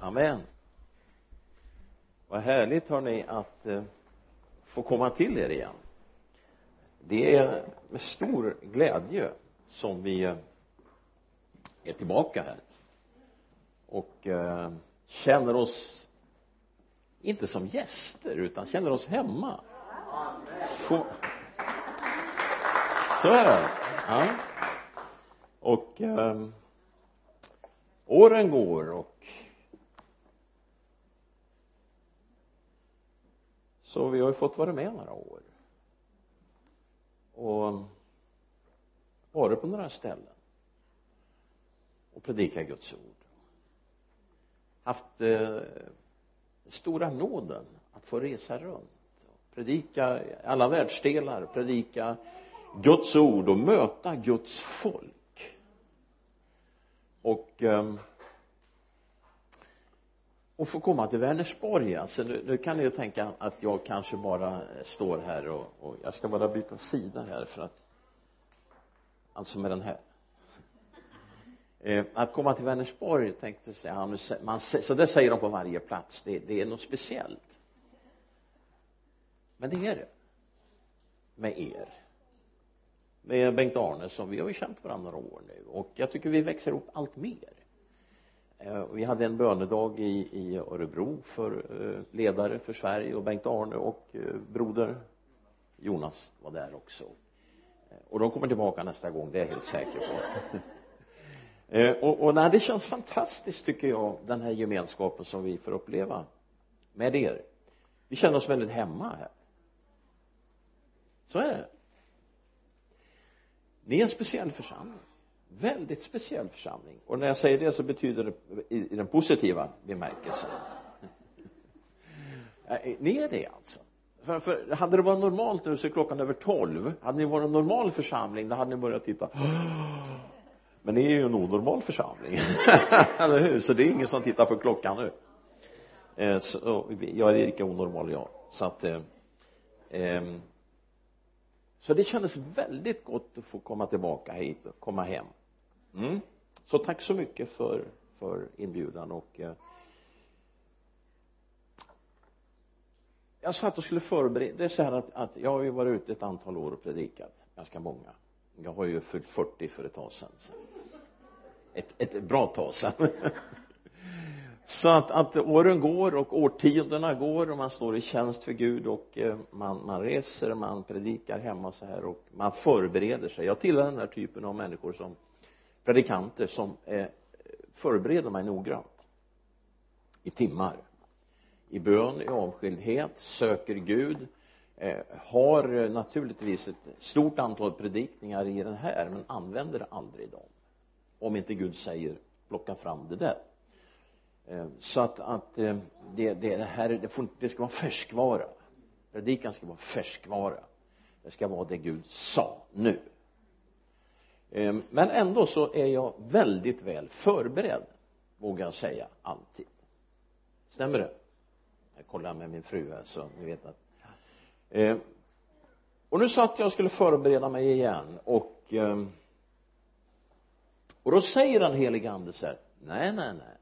amen. Vad härligt hörni att eh, få komma till er igen. Det är med stor glädje som vi eh, är tillbaka här. Och eh, känner oss inte som gäster utan känner oss hemma. Få... så är det. Ja. Och eh, åren går och så vi har ju fått vara med några år. Och varit på några ställen och predikat Guds ord. Haft eh, stora nåden att få resa runt predika i alla världsdelar predika Guds ord och möta Guds folk. Och eh, och få komma till Vänersborg alltså nu, nu kan ni ju tänka att jag kanske bara står här och, och jag ska bara byta sida här för att alltså med den här. Eh, att komma till Vänersborg tänkte jag ja, man, så det säger de på varje plats. Det, det är något speciellt. Men det är det. Med er. Med Bengt-Arne som vi har ju känt varandra några år nu. Och jag tycker vi växer upp allt mer. Eh, vi hade en bönedag i, i Örebro för eh, ledare för Sverige och Bengt-Arne och eh, broder Jonas var där också. Och de kommer tillbaka nästa gång det är jag helt säker på. Och, och nej, det känns fantastiskt tycker jag den här gemenskapen som vi får uppleva med er. Vi känner oss väldigt hemma här. Så är det. Ni är en speciell församling väldigt speciell församling. Och när jag säger det så betyder det i, i den positiva bemärkelsen. Ni är det alltså. För, för hade det varit normalt nu så är klockan över tolv. Hade ni varit en normal församling då hade ni börjat titta. Men ni är ju en onormal församling. Eller hur? Så det är ingen som tittar på klockan nu. Eh, så, jag är lika onormal jag. Så att eh, eh, så det kändes väldigt gott att få komma tillbaka hit och komma hem mm. så tack så mycket för för inbjudan och eh, jag satt och skulle förbereda det är så här att, att jag har ju varit ute ett antal år och predikat ganska många. Jag har ju fyllt 40 för ett tag sedan ett, ett bra tag sedan. Så att, att åren går och årtiondena går och man står i tjänst för Gud och eh, man, man reser, man predikar hemma så här och man förbereder sig. Jag tillhör den här typen av människor som predikanter som eh, förbereder mig noggrant. I timmar. I bön, i avskildhet, söker Gud. Eh, har eh, naturligtvis ett stort antal predikningar i den här men använder aldrig dem. Om inte Gud säger plocka fram det där. Så att, att det, det här det, får, det ska vara färskvara. Predikan ska vara färskvara. Det ska vara det Gud sa nu. Ehm, men ändå så är jag väldigt väl förberedd vågar jag säga alltid. Stämmer det? Jag kollar med min fru här så ni vet att ehm, och nu satt jag och skulle förbereda mig igen och ehm, och då säger den helige ande så här nej nej nej.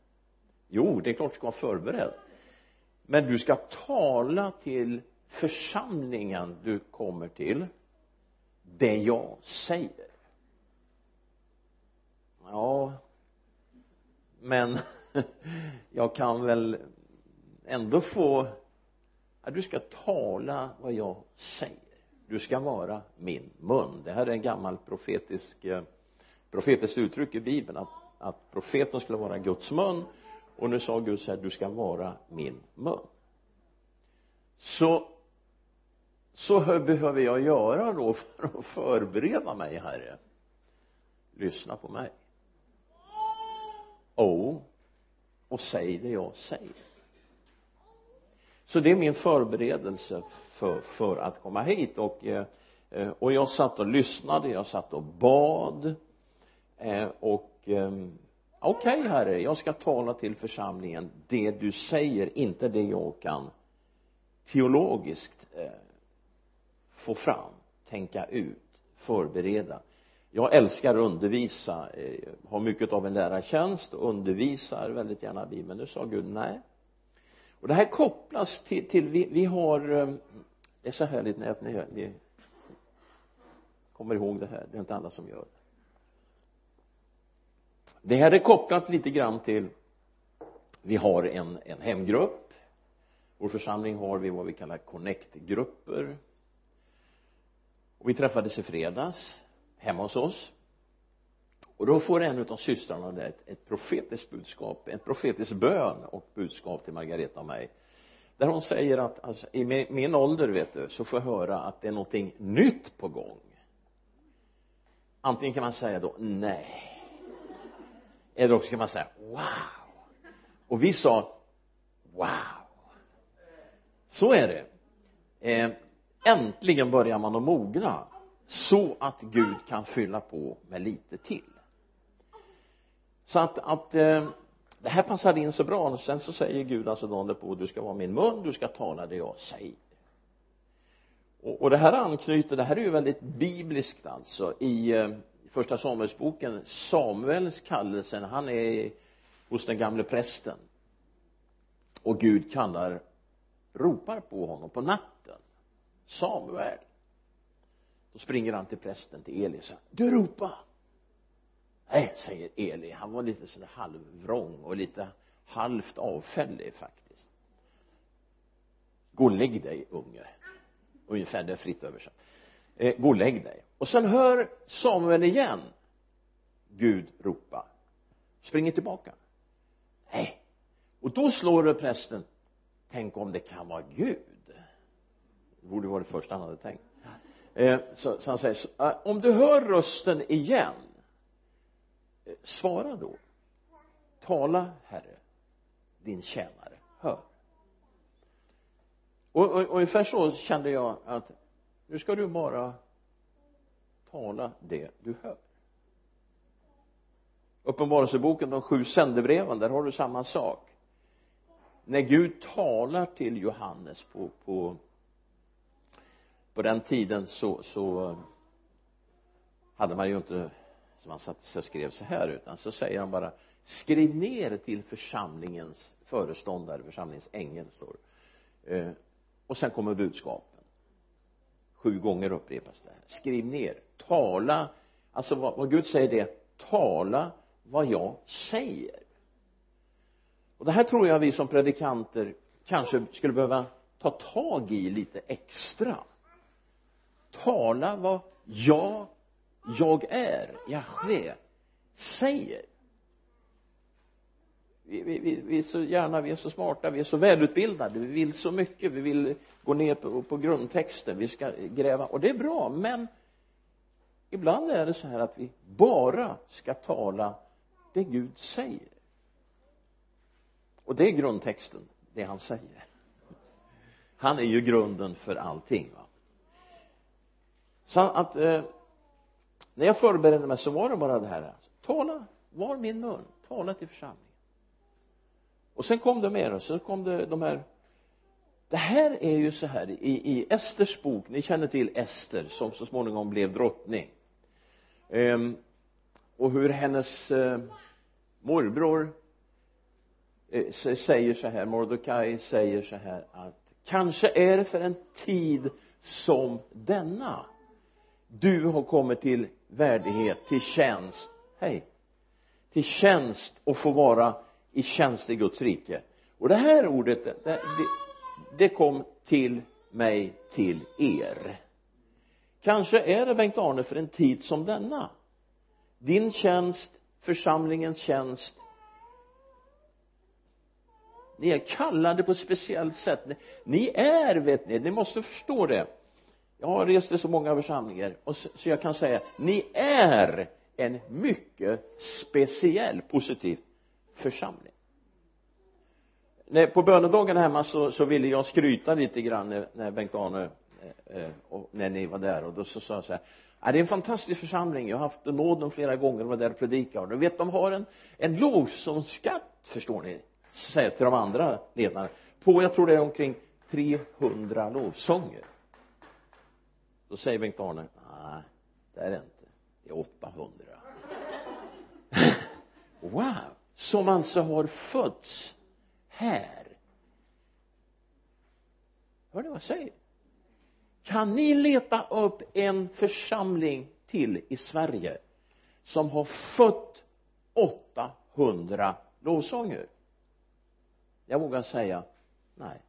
Jo det är klart du ska vara förberedd. Men du ska tala till församlingen du kommer till det jag säger ja. Men jag kan väl ändå få ja, du ska tala vad jag säger. Du ska vara min mun. Det här är en gammal profetisk eh, profetiskt uttryck i bibeln att, att profeten skulle vara Guds mun. Och nu sa Gud så här du ska vara min mun. Så så behöver jag göra då för att förbereda mig herre? Lyssna på mig. O och säg det jag säger. Så det är min förberedelse för, för att komma hit. Och eh, och jag satt och lyssnade jag satt och bad. Eh, och eh, okej okay, herre jag ska tala till församlingen. Det du säger inte det jag kan teologiskt få fram tänka ut förbereda jag älskar att undervisa. Eh, har mycket av en lärartjänst och undervisar väldigt gärna bibeln nu sa Gud nej. Och det här kopplas till, till vi, vi har eh, det är så härligt när ni, ni kommer ihåg det här. Det är inte alla som gör. Det det här är kopplat lite grann till vi har en, en hemgrupp. Vår församling har vi vad vi kallar connect-grupper. Och vi träffades i fredags hemma hos oss. Och då får en av systrarna där ett, ett profetiskt budskap, en profetisk bön och budskap till Margareta och mig. Där hon säger att alltså, i min, min ålder vet du så får jag höra att det är någonting nytt på gång. Antingen kan man säga då nej. Eller också kan man säga wow. Och vi sa wow. Så är det. Eh, äntligen börjar man att mogna så att Gud kan fylla på med lite till. Så att, att eh, det här passade in så bra. Och sen så säger Gud alltså dagen på du ska vara min mun, du ska tala det jag säger. Och, och det här anknyter, det här är ju väldigt bibliskt alltså. I eh, första Samuelsboken Samuels kallelsen han är hos den gamle prästen. Och Gud kallar ropar på honom på natten. Samuel då springer han till prästen till Eli och säger du ropa! Nej säger Eli. Han var lite sådär halvvrång och lite halvt avfällig faktiskt. Gå och lägg dig unge. Ungefär det är fritt översatt eh, gå och lägg dig. Och sen hör Samuel igen. Gud ropa springer tillbaka. Nej. Och då slår det prästen. Tänk om det kan vara Gud? Det borde vara det första han hade tänkt eh, så, så han säger så, eh, om du hör rösten igen eh, svara då. Tala herre din tjänare. Hör. Och, och, och ungefär så kände jag att nu ska du bara tala det du hör. Uppenbarelseboken de sju sändebreven där har du samma sak. När Gud talar till Johannes på, på på den tiden så, så hade man ju inte som man satt och skrev så här utan så säger han bara skriv ner till församlingens föreståndare, församlingens ängel står eh, och sen kommer budskapen. Sju gånger upprepas det här. Skriv ner tala. Alltså vad, vad Gud säger det tala vad jag säger. Och det här tror jag vi som predikanter kanske skulle behöva ta tag i lite extra tala vad jag jag är Jahve säger. Vi, vi, vi, vi är så gärna, vi är så smarta, vi är så välutbildade, vi vill så mycket, vi vill gå ner på, på grundtexten, vi ska gräva, och det är bra, men ibland är det så här att vi bara ska tala det Gud säger. Och det är grundtexten, det han säger. Han är ju grunden för allting va? Så att eh, när jag förberedde mig så var det bara det här. Alltså, tala, var min mun, tala till församlingen. Och sen kom det mer och så kom det de här. Det här är ju så här i, i Esters bok, ni känner till Ester som så småningom blev drottning. Ehm, och hur hennes eh, morbror eh, säger så här, Mordecai säger så här att kanske är det för en tid som denna du har kommit till värdighet, till tjänst. Hej. Till tjänst och få vara i tjänst i Guds rike. Och det här ordet det, det, det kom till mig till er. Kanske är det Bengt-Arne för en tid som denna. Din tjänst församlingens tjänst. Ni är kallade på ett speciellt sätt. Ni är vet ni, ni måste förstå det jag har rest i så många församlingar och så, så jag kan säga ni är en mycket speciell positiv församling. När, på bönedagen hemma så, så ville jag skryta lite grann när, när Bengt-Arne eh, eh, och när ni var där och då så sa jag så här ja, det är en fantastisk församling. Jag har haft nåden flera gånger och var där och predikade och du vet de har en en lovsångsskatt förstår ni säger till de andra ledarna på jag tror det är omkring 300 lovsånger då säger Bengt-Arne nej det är det inte. Det är 800 wow som alltså har fötts här. Hör ni vad jag säger? Kan ni leta upp en församling till i Sverige som har fött 800 lovsånger? Jag vågar säga nej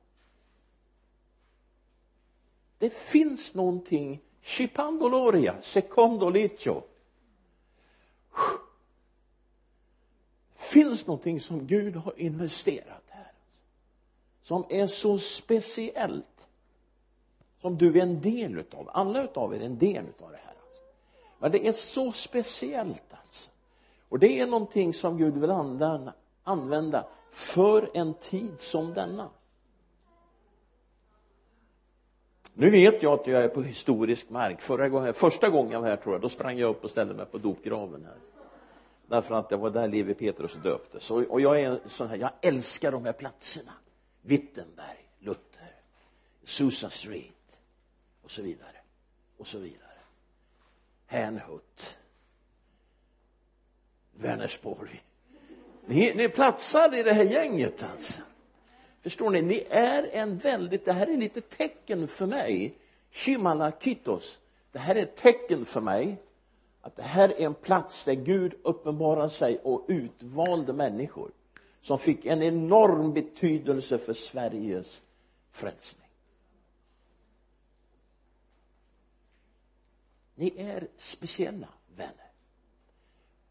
det finns någonting. Chipandoloria secondo licio. Finns någonting som Gud har investerat här? Som är så speciellt. Som du är en del utav. Alla utav er är en del utav det här alltså. men det är så speciellt alltså. Och det är någonting som Gud vill använda för en tid som denna. Nu vet jag att jag är på historisk mark. Förra gången, första gången jag var här tror jag då sprang jag upp och ställde mig på dopgraven här. Därför att det var där Levi Petrus döptes och, och jag är en sån här, jag älskar de här platserna. Wittenberg, Luther Susan Street och så vidare och så vidare. Hänhut Vänersborg. Ni, ni platsar i det här gänget alltså förstår ni, ni är en väldigt, det här är lite tecken för mig. Shimalakitos det här är ett tecken för mig att det här är en plats där Gud uppenbarar sig och utvalde människor som fick en enorm betydelse för Sveriges frälsning. Ni är speciella vänner.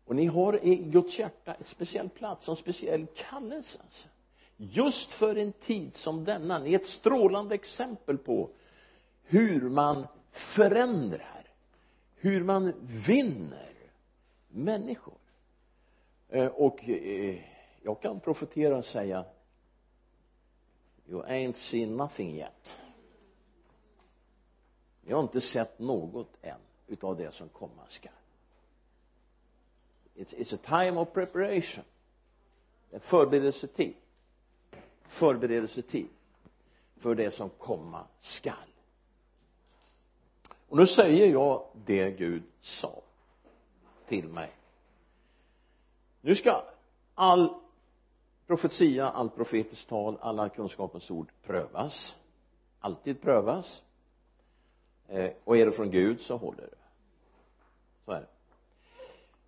Och ni har i Guds hjärta en speciell plats och en speciell kallelse. alltså just för en tid som denna ni är ett strålande exempel på hur man förändrar hur man vinner människor. Eh, och eh, jag kan profetera och säga you ain't seen nothing yet. Jag har inte sett något än utav det som komma skall it's, it's a time of preparation en förberedelsetid förberedelsetid för det som komma skall. Och nu säger jag det Gud sa till mig. Nu ska all profetia, all profetiskt tal, alla kunskapens ord prövas. Alltid prövas. Eh, och är det från Gud så håller det. Så är det.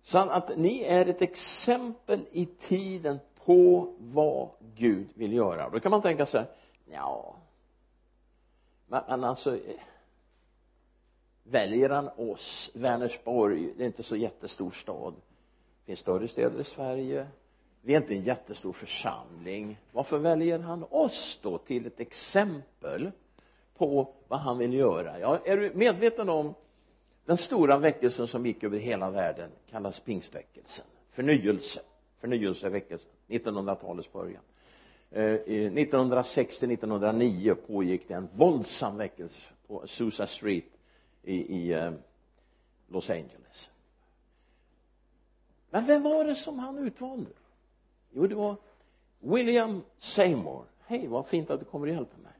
Så att ni är ett exempel i tiden på vad Gud vill göra. Då kan man tänka sig ja. Men, men alltså väljer han oss Vänersborg det är inte så jättestor stad. Det finns större städer i Sverige. Vi är inte en jättestor församling. Varför väljer han oss då till ett exempel på vad han vill göra? Ja, är du medveten om den stora väckelsen som gick över hela världen kallas pingstväckelsen förnyelse förnyelseväckelsen. 1900-talets början. Eh, 1960-1909 pågick det en våldsam väckelse på Susa Street i, i eh, Los Angeles. Men vem var det som han utvalde? Jo det var William Seymour. Hej vad fint att du kommer och hjälper mig.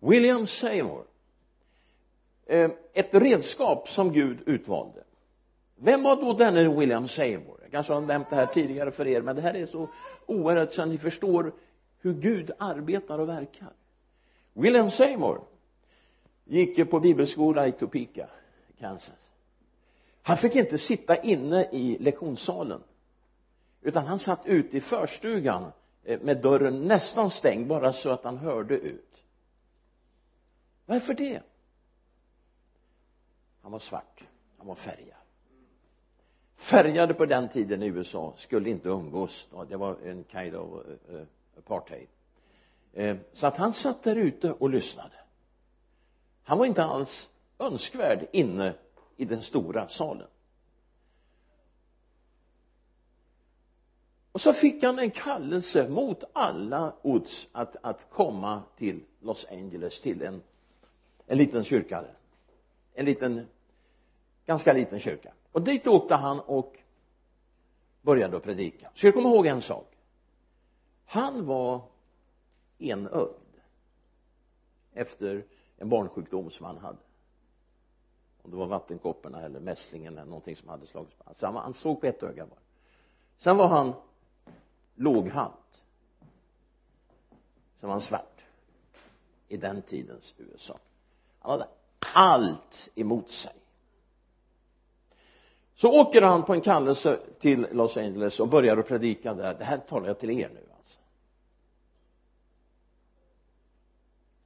William Seymour. Eh, ett redskap som Gud utvalde. Vem var då denne William Seymour? Jag kanske har nämnt det här tidigare för er men det här är så oerhört så att ni förstår hur Gud arbetar och verkar. William Seymour gick ju på bibelskola i Topeka Kansas. Han fick inte sitta inne i lektionssalen utan han satt ute i förstugan eh, med dörren nästan stängd bara så att han hörde ut. Varför det? Han var svart. Han var färgad färgade på den tiden i USA skulle inte umgås. Det var en kind of uh, apartheid. Eh, så att han satt där ute och lyssnade. Han var inte alls önskvärd inne i den stora salen. Och så fick han en kallelse mot alla odds att, att komma till Los Angeles till en en liten kyrka en liten ganska liten kyrka och dit åkte han och började att predika. Ska du komma ihåg en sak. Han var enögd efter en barnsjukdom som han hade. Om det var vattenkopporna eller mässlingen eller någonting som hade slagits på så han, han såg på ett öga bara. Sen var han låghalt sen var han svart i den tidens USA. Han hade allt emot sig så åker han på en kallelse till Los Angeles och börjar att predika där. Det här talar jag till er nu alltså.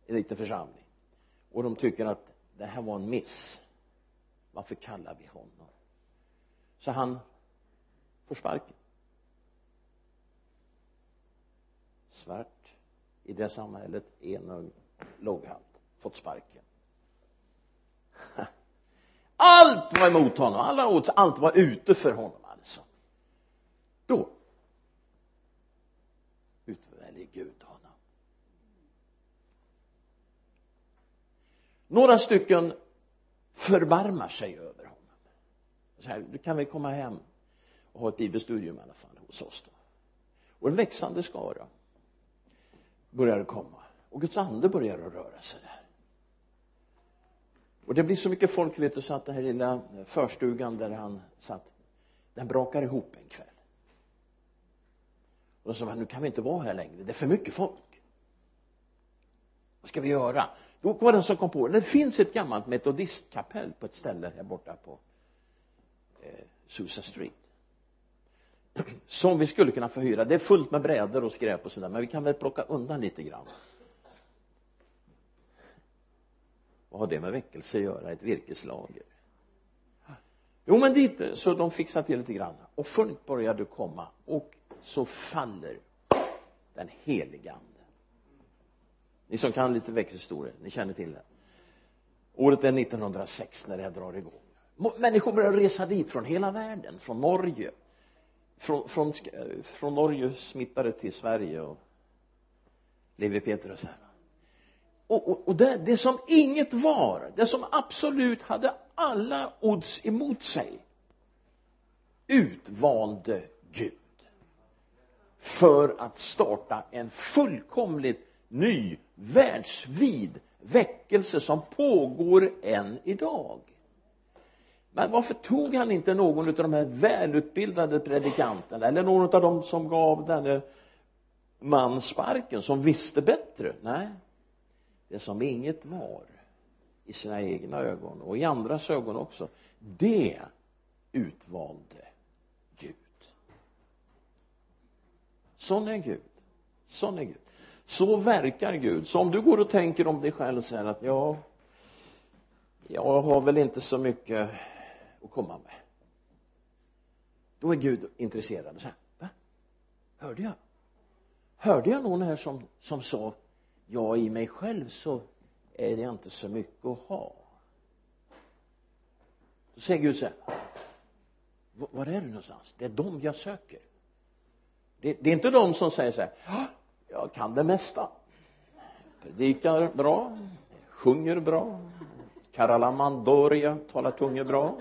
En liten församling. Och de tycker att det här var en miss. Varför kallar vi honom? Så han får sparken. Svart i det samhället enögd låghalt fått sparken. allt var emot honom. Alla odds, allt var ute för honom alltså. Då utväljer Gud honom. Några stycken förbarmar sig över honom. Så här, du kan väl komma hem och ha ett bibelstudium i alla fall hos oss då. Och en växande skara började komma. Och Guds ande började röra sig där och det blir så mycket folk vet du så att den här lilla förstugan där han satt. Den brakar ihop en kväll. Och då sa nu kan vi inte vara här längre. Det är för mycket folk. Vad ska vi göra? Då var det som kom på det finns ett gammalt metodistkapell på ett ställe här borta på eh, Susa Street. Som vi skulle kunna förhyra. Det är fullt med brädor och skräp och sådär men vi kan väl plocka undan lite grann. Vad har det med väckelse att göra ett virkeslager? Jo men dit så de fixade till lite grann. Och folk började komma och så faller den helige ande ni som kan lite väckelsehistorier ni känner till det. Året är 1906 när det här drar igång. Människor börjar resa dit från hela världen från Norge. Från, från, från Norge smittade till Sverige och Levi Petrus här och, och, och det, det som inget var det som absolut hade alla odds emot sig utvalde Gud för att starta en fullkomligt ny världsvid väckelse som pågår än idag. Men varför tog han inte någon av de här välutbildade predikanterna eller någon av dem som gav denne man sparken som visste bättre? Nej det som inget var i sina egna ögon och i andras ögon också det utvalde Gud. Sån är Gud. Sån är Gud. Så verkar Gud. Så om du går och tänker om dig själv så här att ja jag har väl inte så mycket att komma med. Då är Gud intresserad. Så här, va? Hörde jag? Hörde jag någon här som, som sa ja i mig själv så är det inte så mycket att ha. Då säger Gud så här var är du någonstans? Det är dem jag söker. Det, det är inte de som säger så här ah, jag kan det mesta. Predikar bra sjunger bra Karalamandoria talar tungor bra.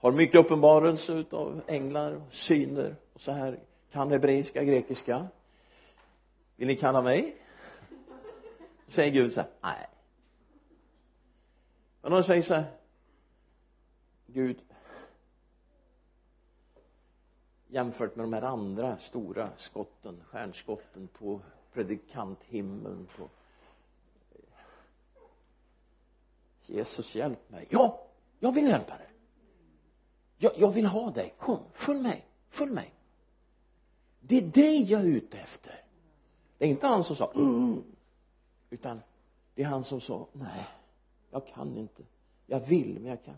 Har mycket uppenbarelse utav änglar och syner och så här kan hebreiska, grekiska vill ni kalla mig? Säger Gud så här nej. Men de säger så här Gud jämfört med de här andra stora skotten stjärnskotten på predikanthimlen på eh, Jesus hjälp mig. Ja jag vill hjälpa dig. Jag, jag vill ha dig. Kom följ mig följ mig. Det är dig jag är ute efter det är inte han som sa mm, mm, utan det är han som sa nej jag kan inte. Jag vill men jag kan.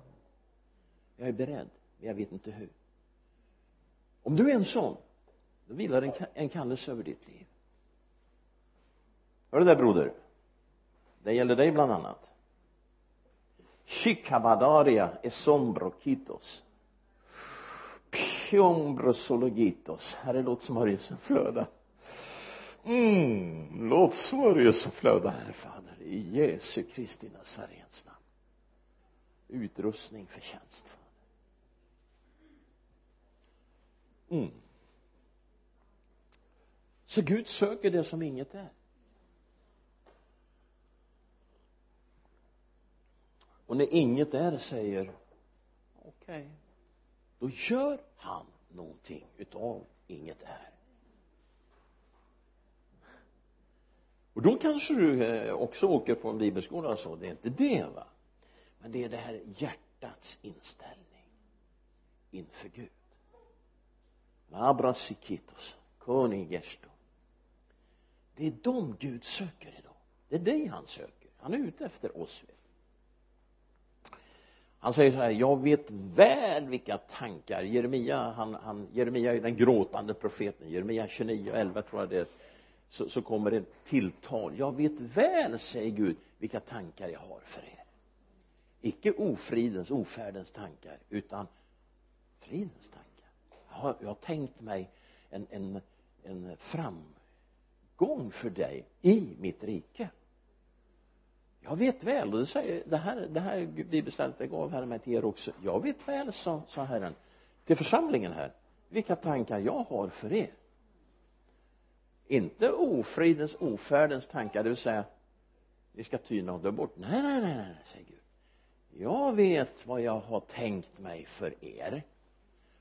Jag är beredd men jag vet inte hur. Om du är en sån då vilar en, en kallelse över ditt liv. Hör du det broder? Det gäller dig bland annat. Chikabadaria esombrokitos Pjombrosologitos Herre låt som har flöda mm, låt smörjelsen flöda här fader i Jesu Kristi Nazarens namn utrustning för tjänst fader mm. så Gud söker det som inget är och när inget är säger okej okay. då gör han någonting utav inget är och då kanske du eh, också åker på en bibelskola och så. Det är inte det va? Men det är det här hjärtats inställning inför Gud. Abrasikitos Konigesto det är dem Gud söker idag. Det är dig han söker. Han är ute efter oss han säger så här jag vet väl vilka tankar. Jeremia han, han Jeremia är den gråtande profeten. Jeremia 29 och 11 tror jag det är så, så kommer det tilltal. Jag vet väl säger Gud vilka tankar jag har för er. Icke ofridens, ofärdens tankar utan fridens tankar. Jag har, jag har tänkt mig en, en, en framgång för dig i mitt rike. Jag vet väl och det säger det här, det här bibelstället det gav Herren mig till er också. Jag vet väl sa, sa Herren till församlingen här vilka tankar jag har för er inte ofridens, ofärdens tankar det vill säga ni ska tyna och dö bort. Nej, nej, nej, nej, säger Gud. Jag vet vad jag har tänkt mig för er.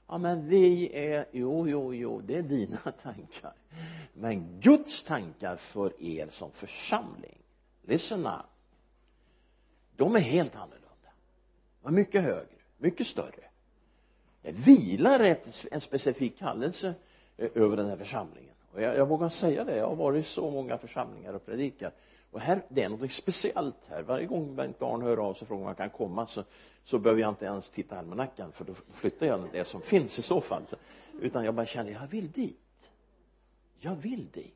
Ja men vi är, jo, jo, jo, det är dina tankar. Men Guds tankar för er som församling listen up de är helt annorlunda. De är mycket högre, mycket större. Det vilar ett, en specifik kallelse eh, över den här församlingen och jag, jag vågar säga det jag har varit i så många församlingar och predikat. Och här, det är något speciellt här. Varje gång Bengt Arn hör av sig och frågar om han kan komma så, så behöver jag inte ens titta i almanackan för då flyttar jag det som finns i så fall. Så, utan jag bara känner jag vill dit. Jag vill dit.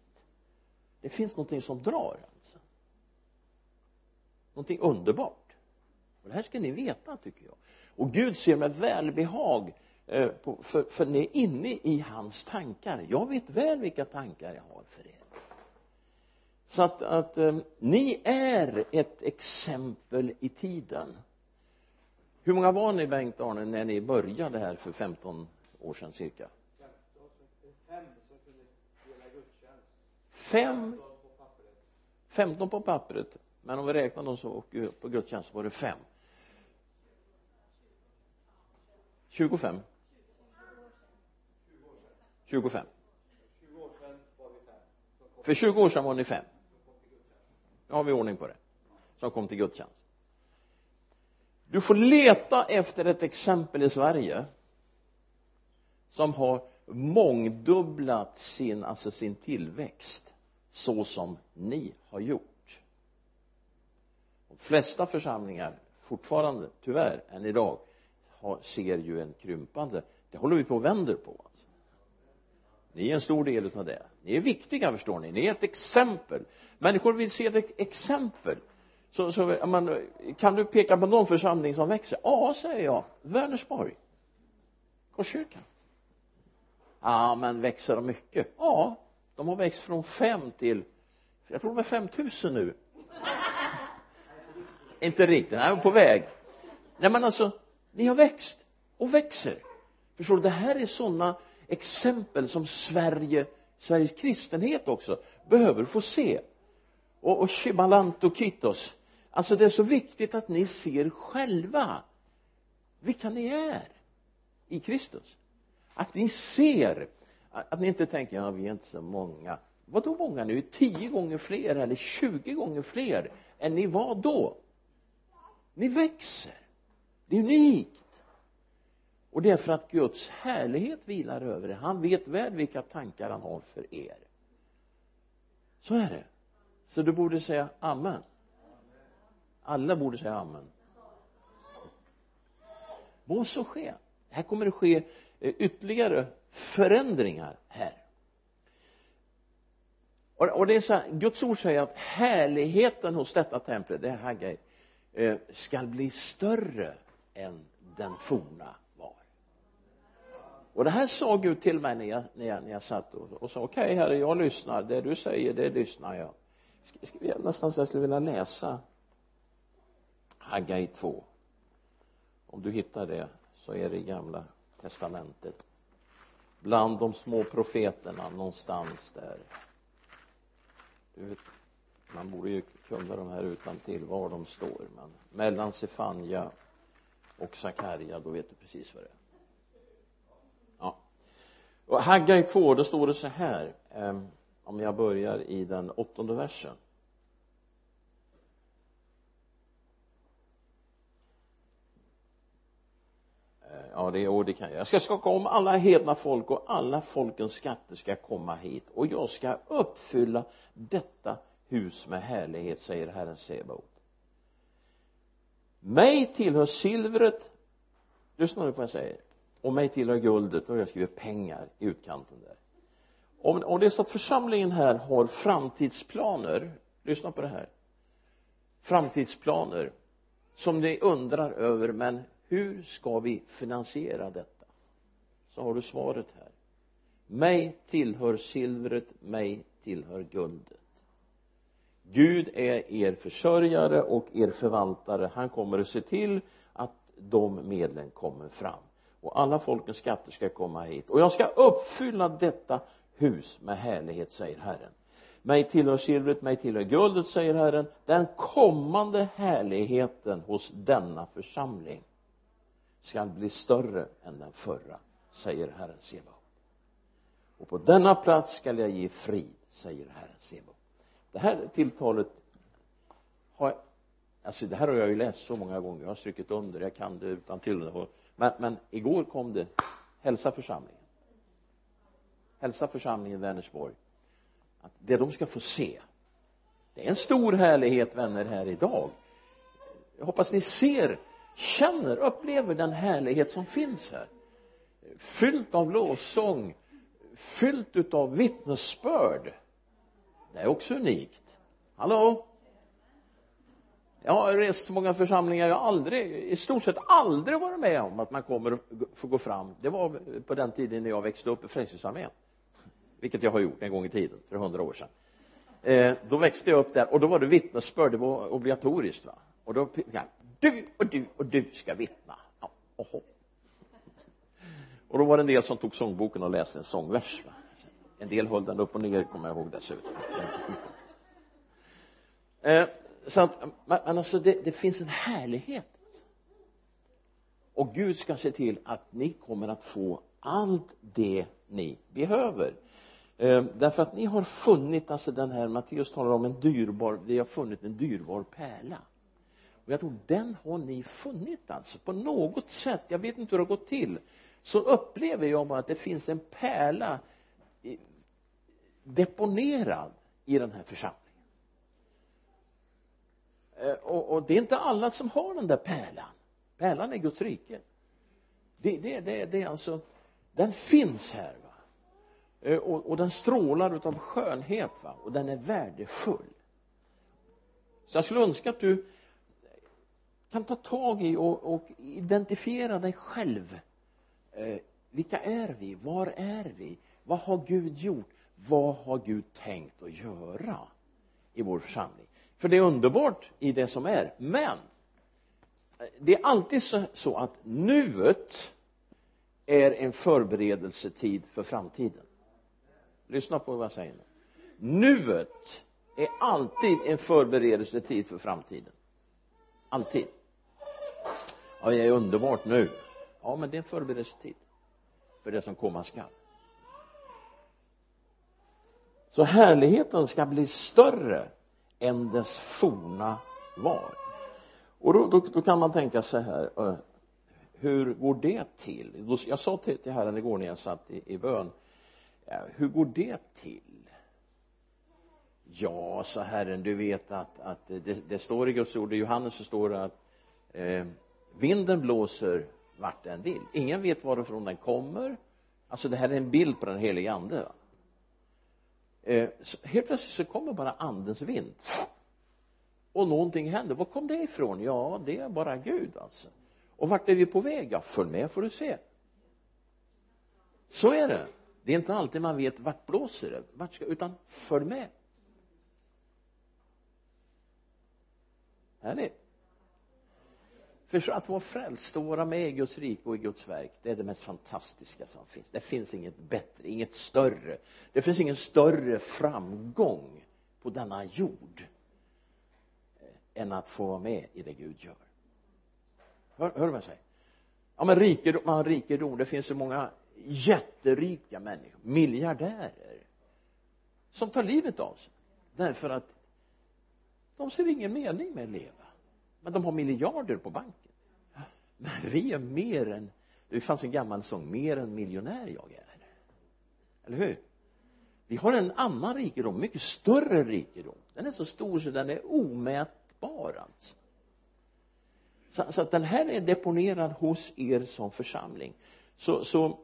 Det finns någonting som drar alltså. Någonting underbart. Och det här ska ni veta tycker jag. Och Gud ser med välbehag Eh, för, för ni är inne i hans tankar. Jag vet väl vilka tankar jag har för er. Så att, att eh, ni är ett exempel i tiden. Hur många var ni Bengt Arne när ni började här för 15 år sedan cirka? Fem? 15 på pappret. Men om vi räknar de som åker eh, på gudstjänst var det fem. 25 25 för 20 år sedan var ni fem. Nu har vi ordning på det. Som kom till gudstjänst. Du får leta efter ett exempel i Sverige som har mångdubblat sin, alltså sin tillväxt så som ni har gjort. De flesta församlingar fortfarande tyvärr än idag har, ser ju en krympande. Det håller vi på och vänder på ni är en stor del av det. Ni är viktiga förstår ni. Ni är ett exempel. Människor vill se ett exempel. Så, så man, kan du peka på någon församling som växer? Ja säger jag. Vänersborg. Korskyrkan ja men växer de mycket? Ja de har växt från fem till jag tror de är femtusen nu. Inte riktigt, nej på väg. Nej men alltså ni har växt och växer. Förstår du det här är sådana exempel som Sverige Sveriges kristenhet också behöver få se. Och, och Shibalanto Kittos alltså det är så viktigt att ni ser själva vilka ni är i Kristus. Att ni ser att ni inte tänker ja vi är inte så många. Vadå många nu? Tio gånger fler eller tjugo gånger fler än ni var då? Ni växer. Det är unikt och det är för att Guds härlighet vilar över er. Han vet väl vilka tankar han har för er. Så är det. Så du borde säga amen. Alla borde säga amen. Må så ske. Här kommer det ske eh, ytterligare förändringar här. Och, det är så här, Guds ord säger att härligheten hos detta tempel, det är Haggai eh, skall bli större än den forna och det här sa Gud till mig när jag, när jag, när jag satt och, och sa okej okay, herre jag lyssnar. Det du säger det lyssnar jag. Ska, ska vi nästan så jag skulle vilja läsa Haggai 2 om du hittar det så är det i gamla testamentet. Bland de små profeterna någonstans där. Du vet man borde ju kunna de här utan till var de står men mellan Sefania och Sakarja då vet du precis vad det är och Haggai 2 då står det så här ehm, om jag börjar i den åttonde versen. Eh, ja det, och det kan jag jag ska skaka om alla hedna folk och alla folkens skatter ska komma hit. Och jag ska uppfylla detta hus med härlighet säger Herren Sebaot. Mig tillhör silvret. Lyssna nu på vad jag säger och mig tillhör guldet och jag skriver pengar i utkanten där. Om, om det är så att församlingen här har framtidsplaner lyssna på det här framtidsplaner som ni undrar över men hur ska vi finansiera detta? Så har du svaret här. Mig tillhör silvret mig tillhör guldet. Gud är er försörjare och er förvaltare. Han kommer att se till att de medlen kommer fram och alla folkens skatter ska komma hit. Och jag ska uppfylla detta hus med härlighet säger Herren. Mig tillhör silvret, mig tillhör guldet säger Herren. Den kommande härligheten hos denna församling skall bli större än den förra säger Herren Sebaot. Och på denna plats skall jag ge frid säger Herren Sebaot. Det här tilltalet har alltså det här har jag ju läst så många gånger. Jag har strukit under jag kan det utan till men, men igår kom det. Hälsa församlingen. Hälsa församlingen i Vänersborg. Att det de ska få se det är en stor härlighet vänner här idag. Jag hoppas ni ser känner, upplever den härlighet som finns här. Fyllt av lovsång fyllt utav vittnesbörd. Det är också unikt. Hallå? Jag har rest så många församlingar. Jag har aldrig i stort sett aldrig varit med om att man kommer och får gå fram. Det var på den tiden när jag växte upp i Frälsningsarmén vilket jag har gjort en gång i tiden för hundra år sedan. Eh, då växte jag upp där och då var det vittnesbörd. Det var obligatoriskt va? Och då ja, du och du och du ska vittna. Ja, oho. Och då var det en del som tog sångboken och läste en sångvers va? En del höll den upp och ner kommer jag ihåg dessutom eh, så att men alltså det, det finns en härlighet. Och Gud ska se till att ni kommer att få allt det ni behöver. Ehm, därför att ni har funnit alltså den här Matteus talar om en dyrbar vi har funnit en dyrbar pärla. Och jag tror den har ni funnit alltså på något sätt. Jag vet inte hur det har gått till. Så upplever jag bara att det finns en pärla eh, deponerad i den här församlingen. Eh, och, och det är inte alla som har den där pärlan. Pärlan är Guds rike. Det, det, det, det är alltså den finns här va. Eh, och, och den strålar utav skönhet va och den är värdefull. Så jag skulle önska att du kan ta tag i och, och identifiera dig själv. Eh, vilka är vi? Var är vi? Vad har Gud gjort? Vad har Gud tänkt att göra i vår församling? För det är underbart i det som är. Men det är alltid så, att nuet är en förberedelsetid för framtiden. Lyssna på vad jag säger nu. Nuet är alltid en förberedelsetid för framtiden. Alltid. Ja det är underbart nu. Ja men det är en förberedelsetid för det som komma skall. Så härligheten ska bli större än dess forna var. Och då, då, då kan man tänka så här eh, hur går det till? Jag sa till, till herren igår när jag satt i, i bön eh, hur går det till? Ja sa herren du vet att, att det, det står i Guds ord i Johannes så står det att eh, vinden blåser vart den vill. Ingen vet varifrån den kommer. Alltså det här är en bild på den helige ande va? Eh, helt plötsligt så kommer bara andens vind. Och någonting händer. Var kom det ifrån? Ja det är bara Gud alltså. Och vart är vi på väg? Ja följ med får du se. Så är det. Det är inte alltid man vet vart blåser det vart ska, utan följ med. Härligt för att vara frälst och vara med i Guds rike och i Guds verk det är det mest fantastiska som finns. Det finns inget bättre, inget större. Det finns ingen större framgång på denna jord eh, än att få vara med i det Gud gör. Hör, hör du vad jag säger? Ja men rikedom, man rikedom. Det finns så många jätterika människor miljardärer som tar livet av sig därför att de ser ingen mening med att leva. Men de har miljarder på banken men vi är mer än det fanns en gammal sång mer än miljonär jag är. Eller hur? Vi har en annan rikedom, mycket större rikedom. Den är så stor så den är omätbar alltså. Så, så att den här är deponerad hos er som församling. Så, så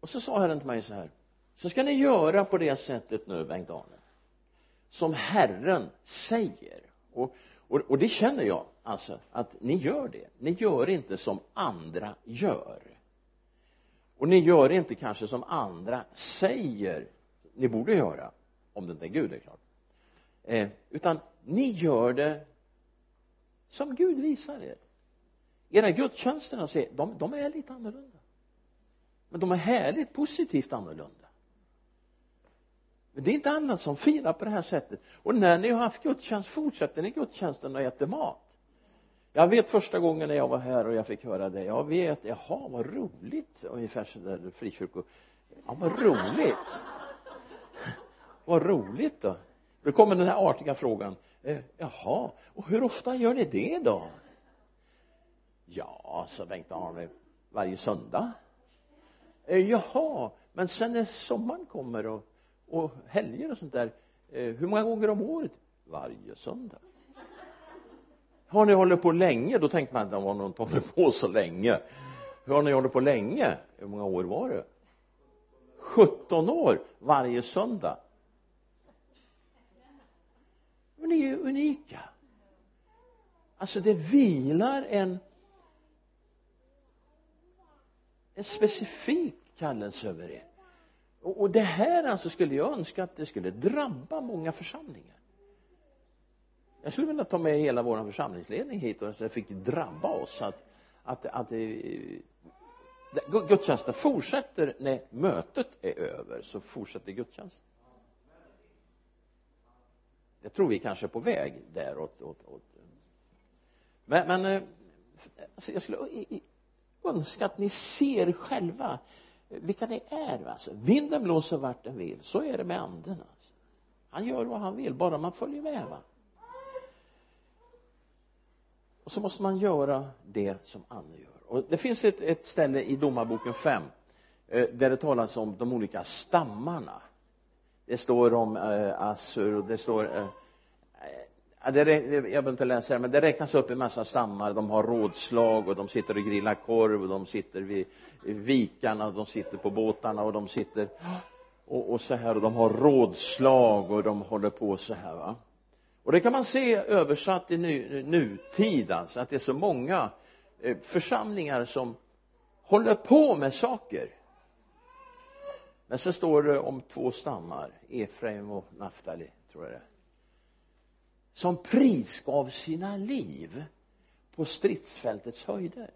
och så sa Herren till mig så här så ska ni göra på det sättet nu Bengt-Arne som Herren säger. Och, och, och det känner jag alltså att ni gör det. Ni gör inte som andra gör. Och ni gör inte kanske som andra säger ni borde göra om det inte är Gud är klart. Eh, utan ni gör det som Gud visar er. Era gudstjänsterna de, de är lite annorlunda. Men de är härligt positivt annorlunda men det är inte alla som firar på det här sättet. Och när ni har haft gudstjänst fortsätter ni gudstjänsten och äter mat? Jag vet första gången när jag var här och jag fick höra det. Jag vet, jaha vad roligt ungefär sådär frikyrko. Ja vad roligt. Vad roligt då. Då kommer den här artiga frågan. Eh, jaha och hur ofta gör ni det då? Ja sa Bengt-Arne varje söndag. Eh, jaha men sen när sommaren kommer och, och helger och sånt där eh, hur många gånger om året? Varje söndag. Har ni hållit på länge då tänkte man att de har nog inte hållit på så länge. Hur har ni hållit på länge. Hur många år var det? 17 år varje söndag. Men ni är unika. Alltså det vilar en en specifik kallelse över er och, och det här alltså skulle jag önska att det skulle drabba många församlingar. Jag skulle vilja ta med hela vår församlingsledning hit och så det fick drabba oss att att, att eh, gudstjänsten fortsätter när mötet är över så fortsätter gudstjänsten. Jag tror vi kanske är på väg där åt, åt, åt. Men, men eh, alltså jag skulle önska att ni ser själva vilka ni är alltså. Vinden blåser vart den vill. Så är det med anden alltså. han gör vad han vill bara man följer med va. Och så måste man göra det som anden gör. Och det finns ett, ett ställe i domarboken 5 eh, där det talas om de olika stammarna. Det står om eh, Assur och det står eh, det, jag behöver inte läsa det men det räknas upp en massa stammar. De har rådslag och de sitter och grillar korv och de sitter vid vikarna och de sitter på båtarna och de sitter och, och så här. Och de har rådslag och de håller på så här va. Och det kan man se översatt i nu, nutid alltså att det är så många eh, församlingar som håller på med saker. Men så står det om två stammar Efraim och Naftali tror jag det är som prisgav sina liv på stridsfältets höjder.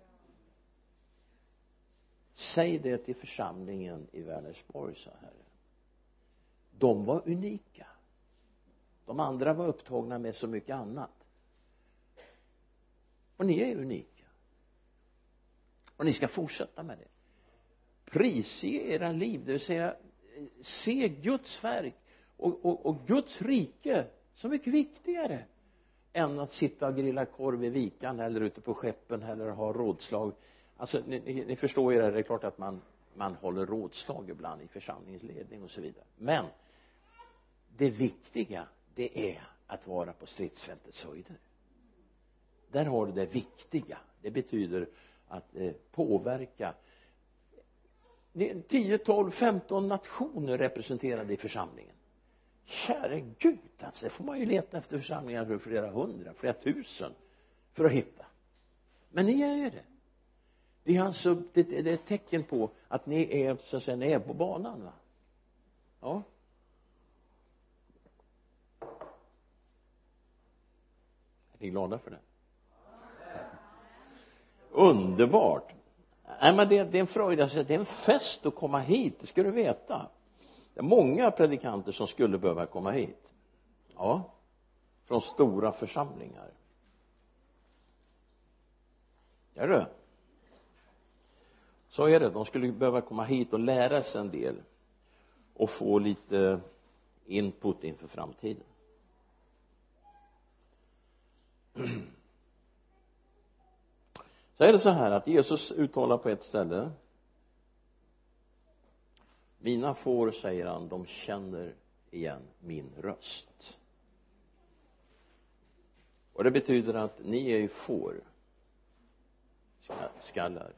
Säg det till församlingen i Vänersborg sa Herren. De var unika. De andra var upptagna med så mycket annat. Och ni är unika. Och ni ska fortsätta med det. Prisge era liv det vill säga se Guds verk och, och, och Guds rike så mycket viktigare än att sitta och grilla korv i vikan eller ute på skeppen eller ha rådslag. Alltså ni, ni, ni förstår ju det, det är klart att man man håller rådslag ibland i församlingsledning och så vidare. Men det viktiga det är att vara på stridsfältets höjder. Där har du det viktiga. Det betyder att eh, påverka. 10, 12, 15 nationer representerade i församlingen käre gud alltså det får man ju leta efter församlingar för flera hundra, flera tusen för att hitta. Men ni är ju det. Det är alltså det, det är ett tecken på att ni är så att säga ni är på banan va? Ja. Är ni glada för det? Underbart. Nej men det, det är en fröjd. Alltså, det är en fest att komma hit det ska du veta det är många predikanter som skulle behöva komma hit. Ja från stora församlingar. Är det så är det. De skulle behöva komma hit och lära sig en del och få lite input inför framtiden. Så är det så här att Jesus uttalar på ett ställe mina får säger han de känner igen min röst. Och det betyder att ni är ju får skallar.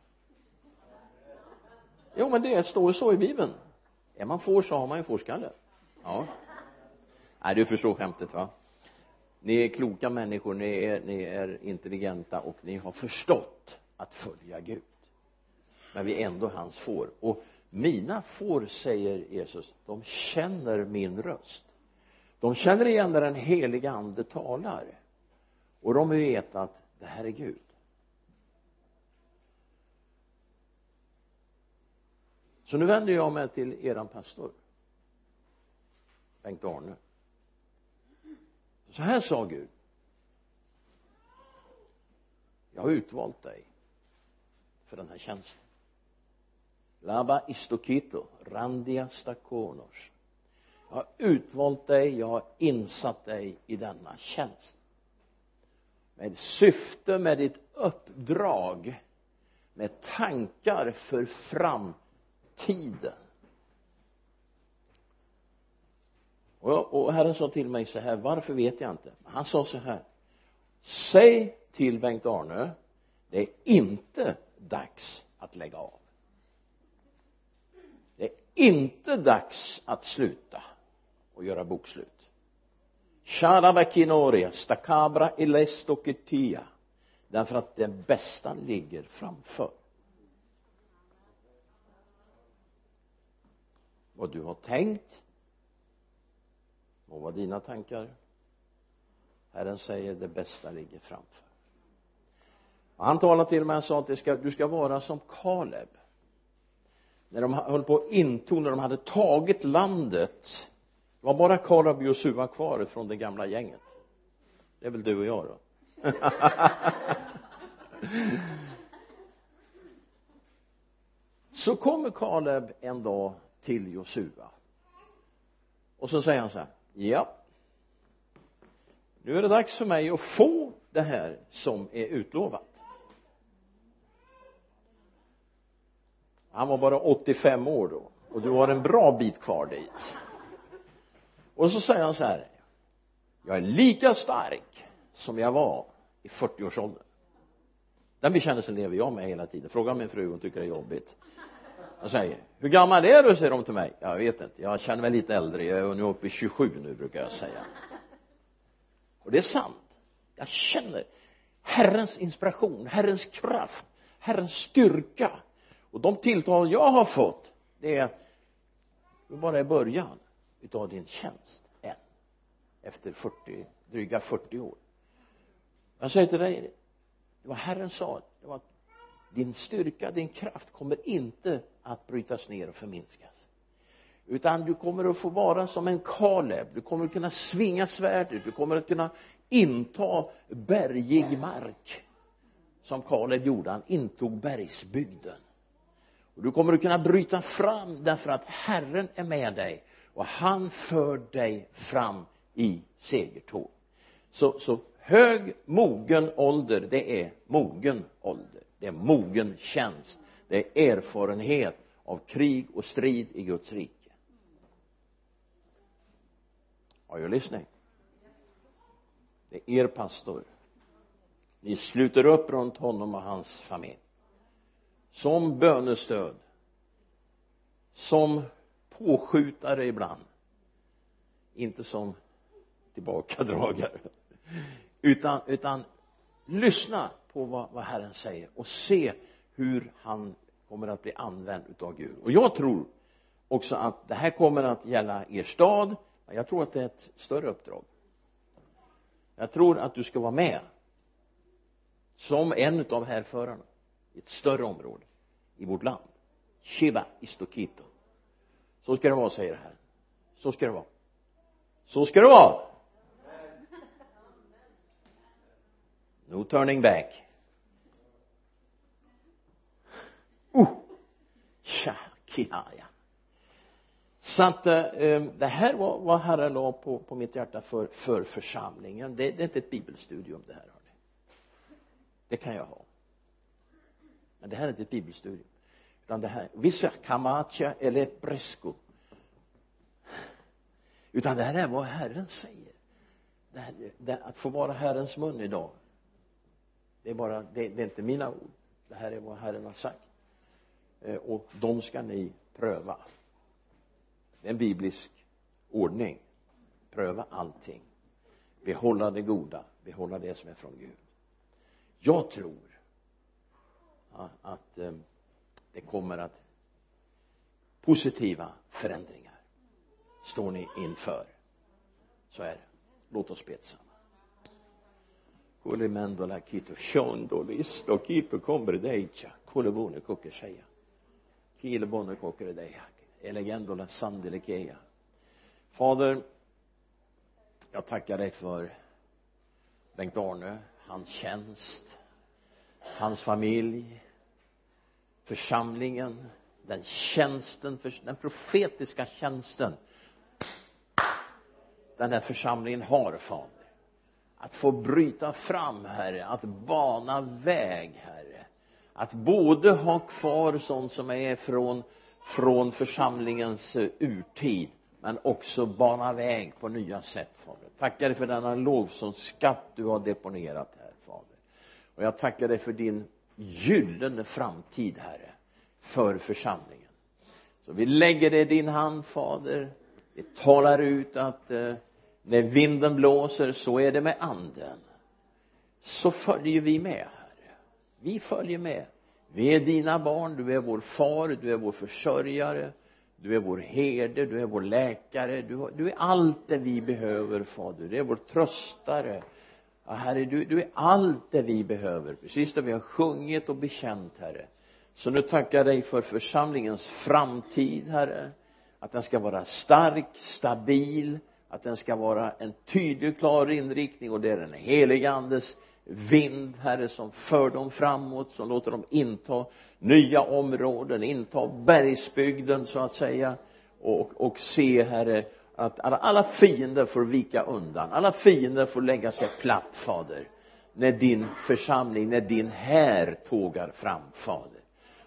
Jo men det står så i bibeln. Är man får så har man ju fårskalle ja. Nej du förstår skämtet va? Ni är kloka människor ni är, ni är intelligenta och ni har förstått att följa Gud. Men vi är ändå hans får. Och mina får säger Jesus de känner min röst. De känner igen när den heliga ande talar. Och de vet att det här är Gud. Så nu vänder jag mig till eran pastor Bengt Arne. Så här sa Gud. Jag har utvalt dig för den här tjänsten. Laba istokito, randia stakonos. Jag har utvalt dig, jag har insatt dig i denna tjänst. Med syfte med ditt uppdrag med tankar för framtiden. Och, och Herren sa till mig så här varför vet jag inte? Han sa så här säg till Bengt-Arne det är inte dags att lägga av inte dags att sluta och göra bokslut. Sharabakinoria stakabra elestoketia därför att det bästa ligger framför. Vad du har tänkt må vara dina tankar. Herren säger det bästa ligger framför. Och han talade till mig och sa att det ska, du ska vara som Kaleb när de höll på att intog när de hade tagit landet. Det var bara Kaleb och Josua kvar från det gamla gänget. Det är väl du och jag då? Så kommer Kaleb en dag till Josua. Och så säger han så här ja nu är det dags för mig att få det här som är utlovat. Han var bara 85 år då och du har en bra bit kvar dit. Och så säger han så här jag är lika stark som jag var i 40-årsåldern den bekännelsen lever jag med hela tiden. Fråga min fru hon tycker det är jobbigt. Jag säger hur gammal är du? säger de till mig. Jag vet inte jag känner mig lite äldre. Jag är nu uppe i 27 nu brukar jag säga. Och det är sant. Jag känner Herrens inspiration, Herrens kraft, Herrens styrka och de tilltal jag har fått det är att du bara i början utav din tjänst än efter 40, dryga 40 år. Jag säger till dig det var Herren sa det var att din styrka, din kraft kommer inte att brytas ner och förminskas. Utan du kommer att få vara som en Kaleb. Du kommer att kunna svinga svärdet du kommer att kunna inta bergig mark som Kaleb gjorde. Han intog bergsbygden och du kommer att kunna bryta fram därför att Herren är med dig och han för dig fram i segertåg. Så, så hög mogen ålder det är mogen ålder. Det är mogen tjänst. Det är erfarenhet av krig och strid i Guds rike. Are you listening? Det är er pastor. Ni sluter upp runt honom och hans familj som bönestöd. Som påskjutare ibland. Inte som tillbakadragare. Utan, utan lyssna på vad, vad Herren säger och se hur han kommer att bli använd utav Gud. Och jag tror också att det här kommer att gälla er stad. Jag tror att det är ett större uppdrag. Jag tror att du ska vara med som en utav härförarna i ett större område i vårt land. Shiva Istokito så ska det vara säger Herren så ska det vara. Så ska det vara! No turning back. Oh tja kihaja så att eh, det här var vad Herren la på, på mitt hjärta för, för församlingen. Det, det är inte ett bibelstudium det här hörni. Det kan jag ha men det här är inte ett bibelstudium. Utan det här vissa kamacha eller presko. Utan det här är vad Herren säger. Det här, det, att få vara Herrens mun idag det är bara det, det är inte mina ord. Det här är vad Herren har sagt. Eh, och de ska ni pröva. Det är en biblisk ordning. Pröva allting. Behålla det goda. Behålla det som är från Gud. Jag tror att eh, det kommer att positiva förändringar står ni inför. Så är det. Låt oss be tillsammans. Kito kito koke elegendola fader jag tackar dig för Bengt-Arne hans tjänst hans familj församlingen den tjänsten den profetiska tjänsten. Den här församlingen har fader att få bryta fram herre att bana väg herre. Att både ha kvar sånt som är från från församlingens eh, urtid men också bana väg på nya sätt fader. Tackar dig för denna lovsångsskatt du har deponerat och jag tackar dig för din gyllene framtid herre för församlingen. Så vi lägger det i din hand fader. Vi talar ut att eh, när vinden blåser så är det med anden. Så följer vi med herre. Vi följer med. Vi är dina barn. Du är vår far. Du är vår försörjare. Du är vår herde. Du är vår läkare. Du, du är allt det vi behöver fader. Du är vår tröstare ja, herre du, du är allt det vi behöver. Precis det vi har sjungit och bekänt herre. Så nu tackar jag dig för församlingens framtid herre. Att den ska vara stark, stabil att den ska vara en tydlig, klar inriktning och det är den helige andes vind herre som för dem framåt som låter dem inta nya områden inta bergsbygden så att säga och, och se herre att alla, alla fiender får vika undan. Alla fiender får lägga sig platt fader när din församling, när din här tågar fram fader.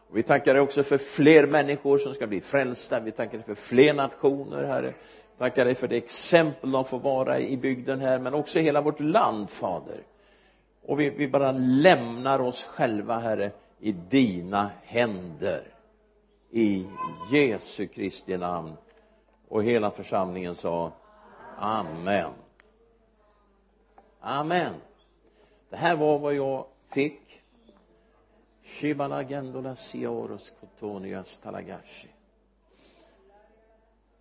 Och vi tackar dig också för fler människor som ska bli frälsta. Vi tackar dig för fler nationer herre. Tackar dig för det exempel de får vara i bygden här men också i hela vårt land fader. Och vi, vi bara lämnar oss själva herre i dina händer. I Jesu Kristi namn och hela församlingen sa amen. Amen. Det här var vad jag fick. Shibala gendola Siaros kotonias talagashi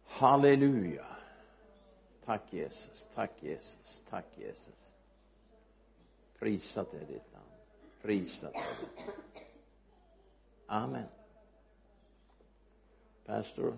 halleluja. Tack Jesus tack Jesus tack Jesus. Prisat är ditt namn. Prisat är ditt namn. Amen. Pastor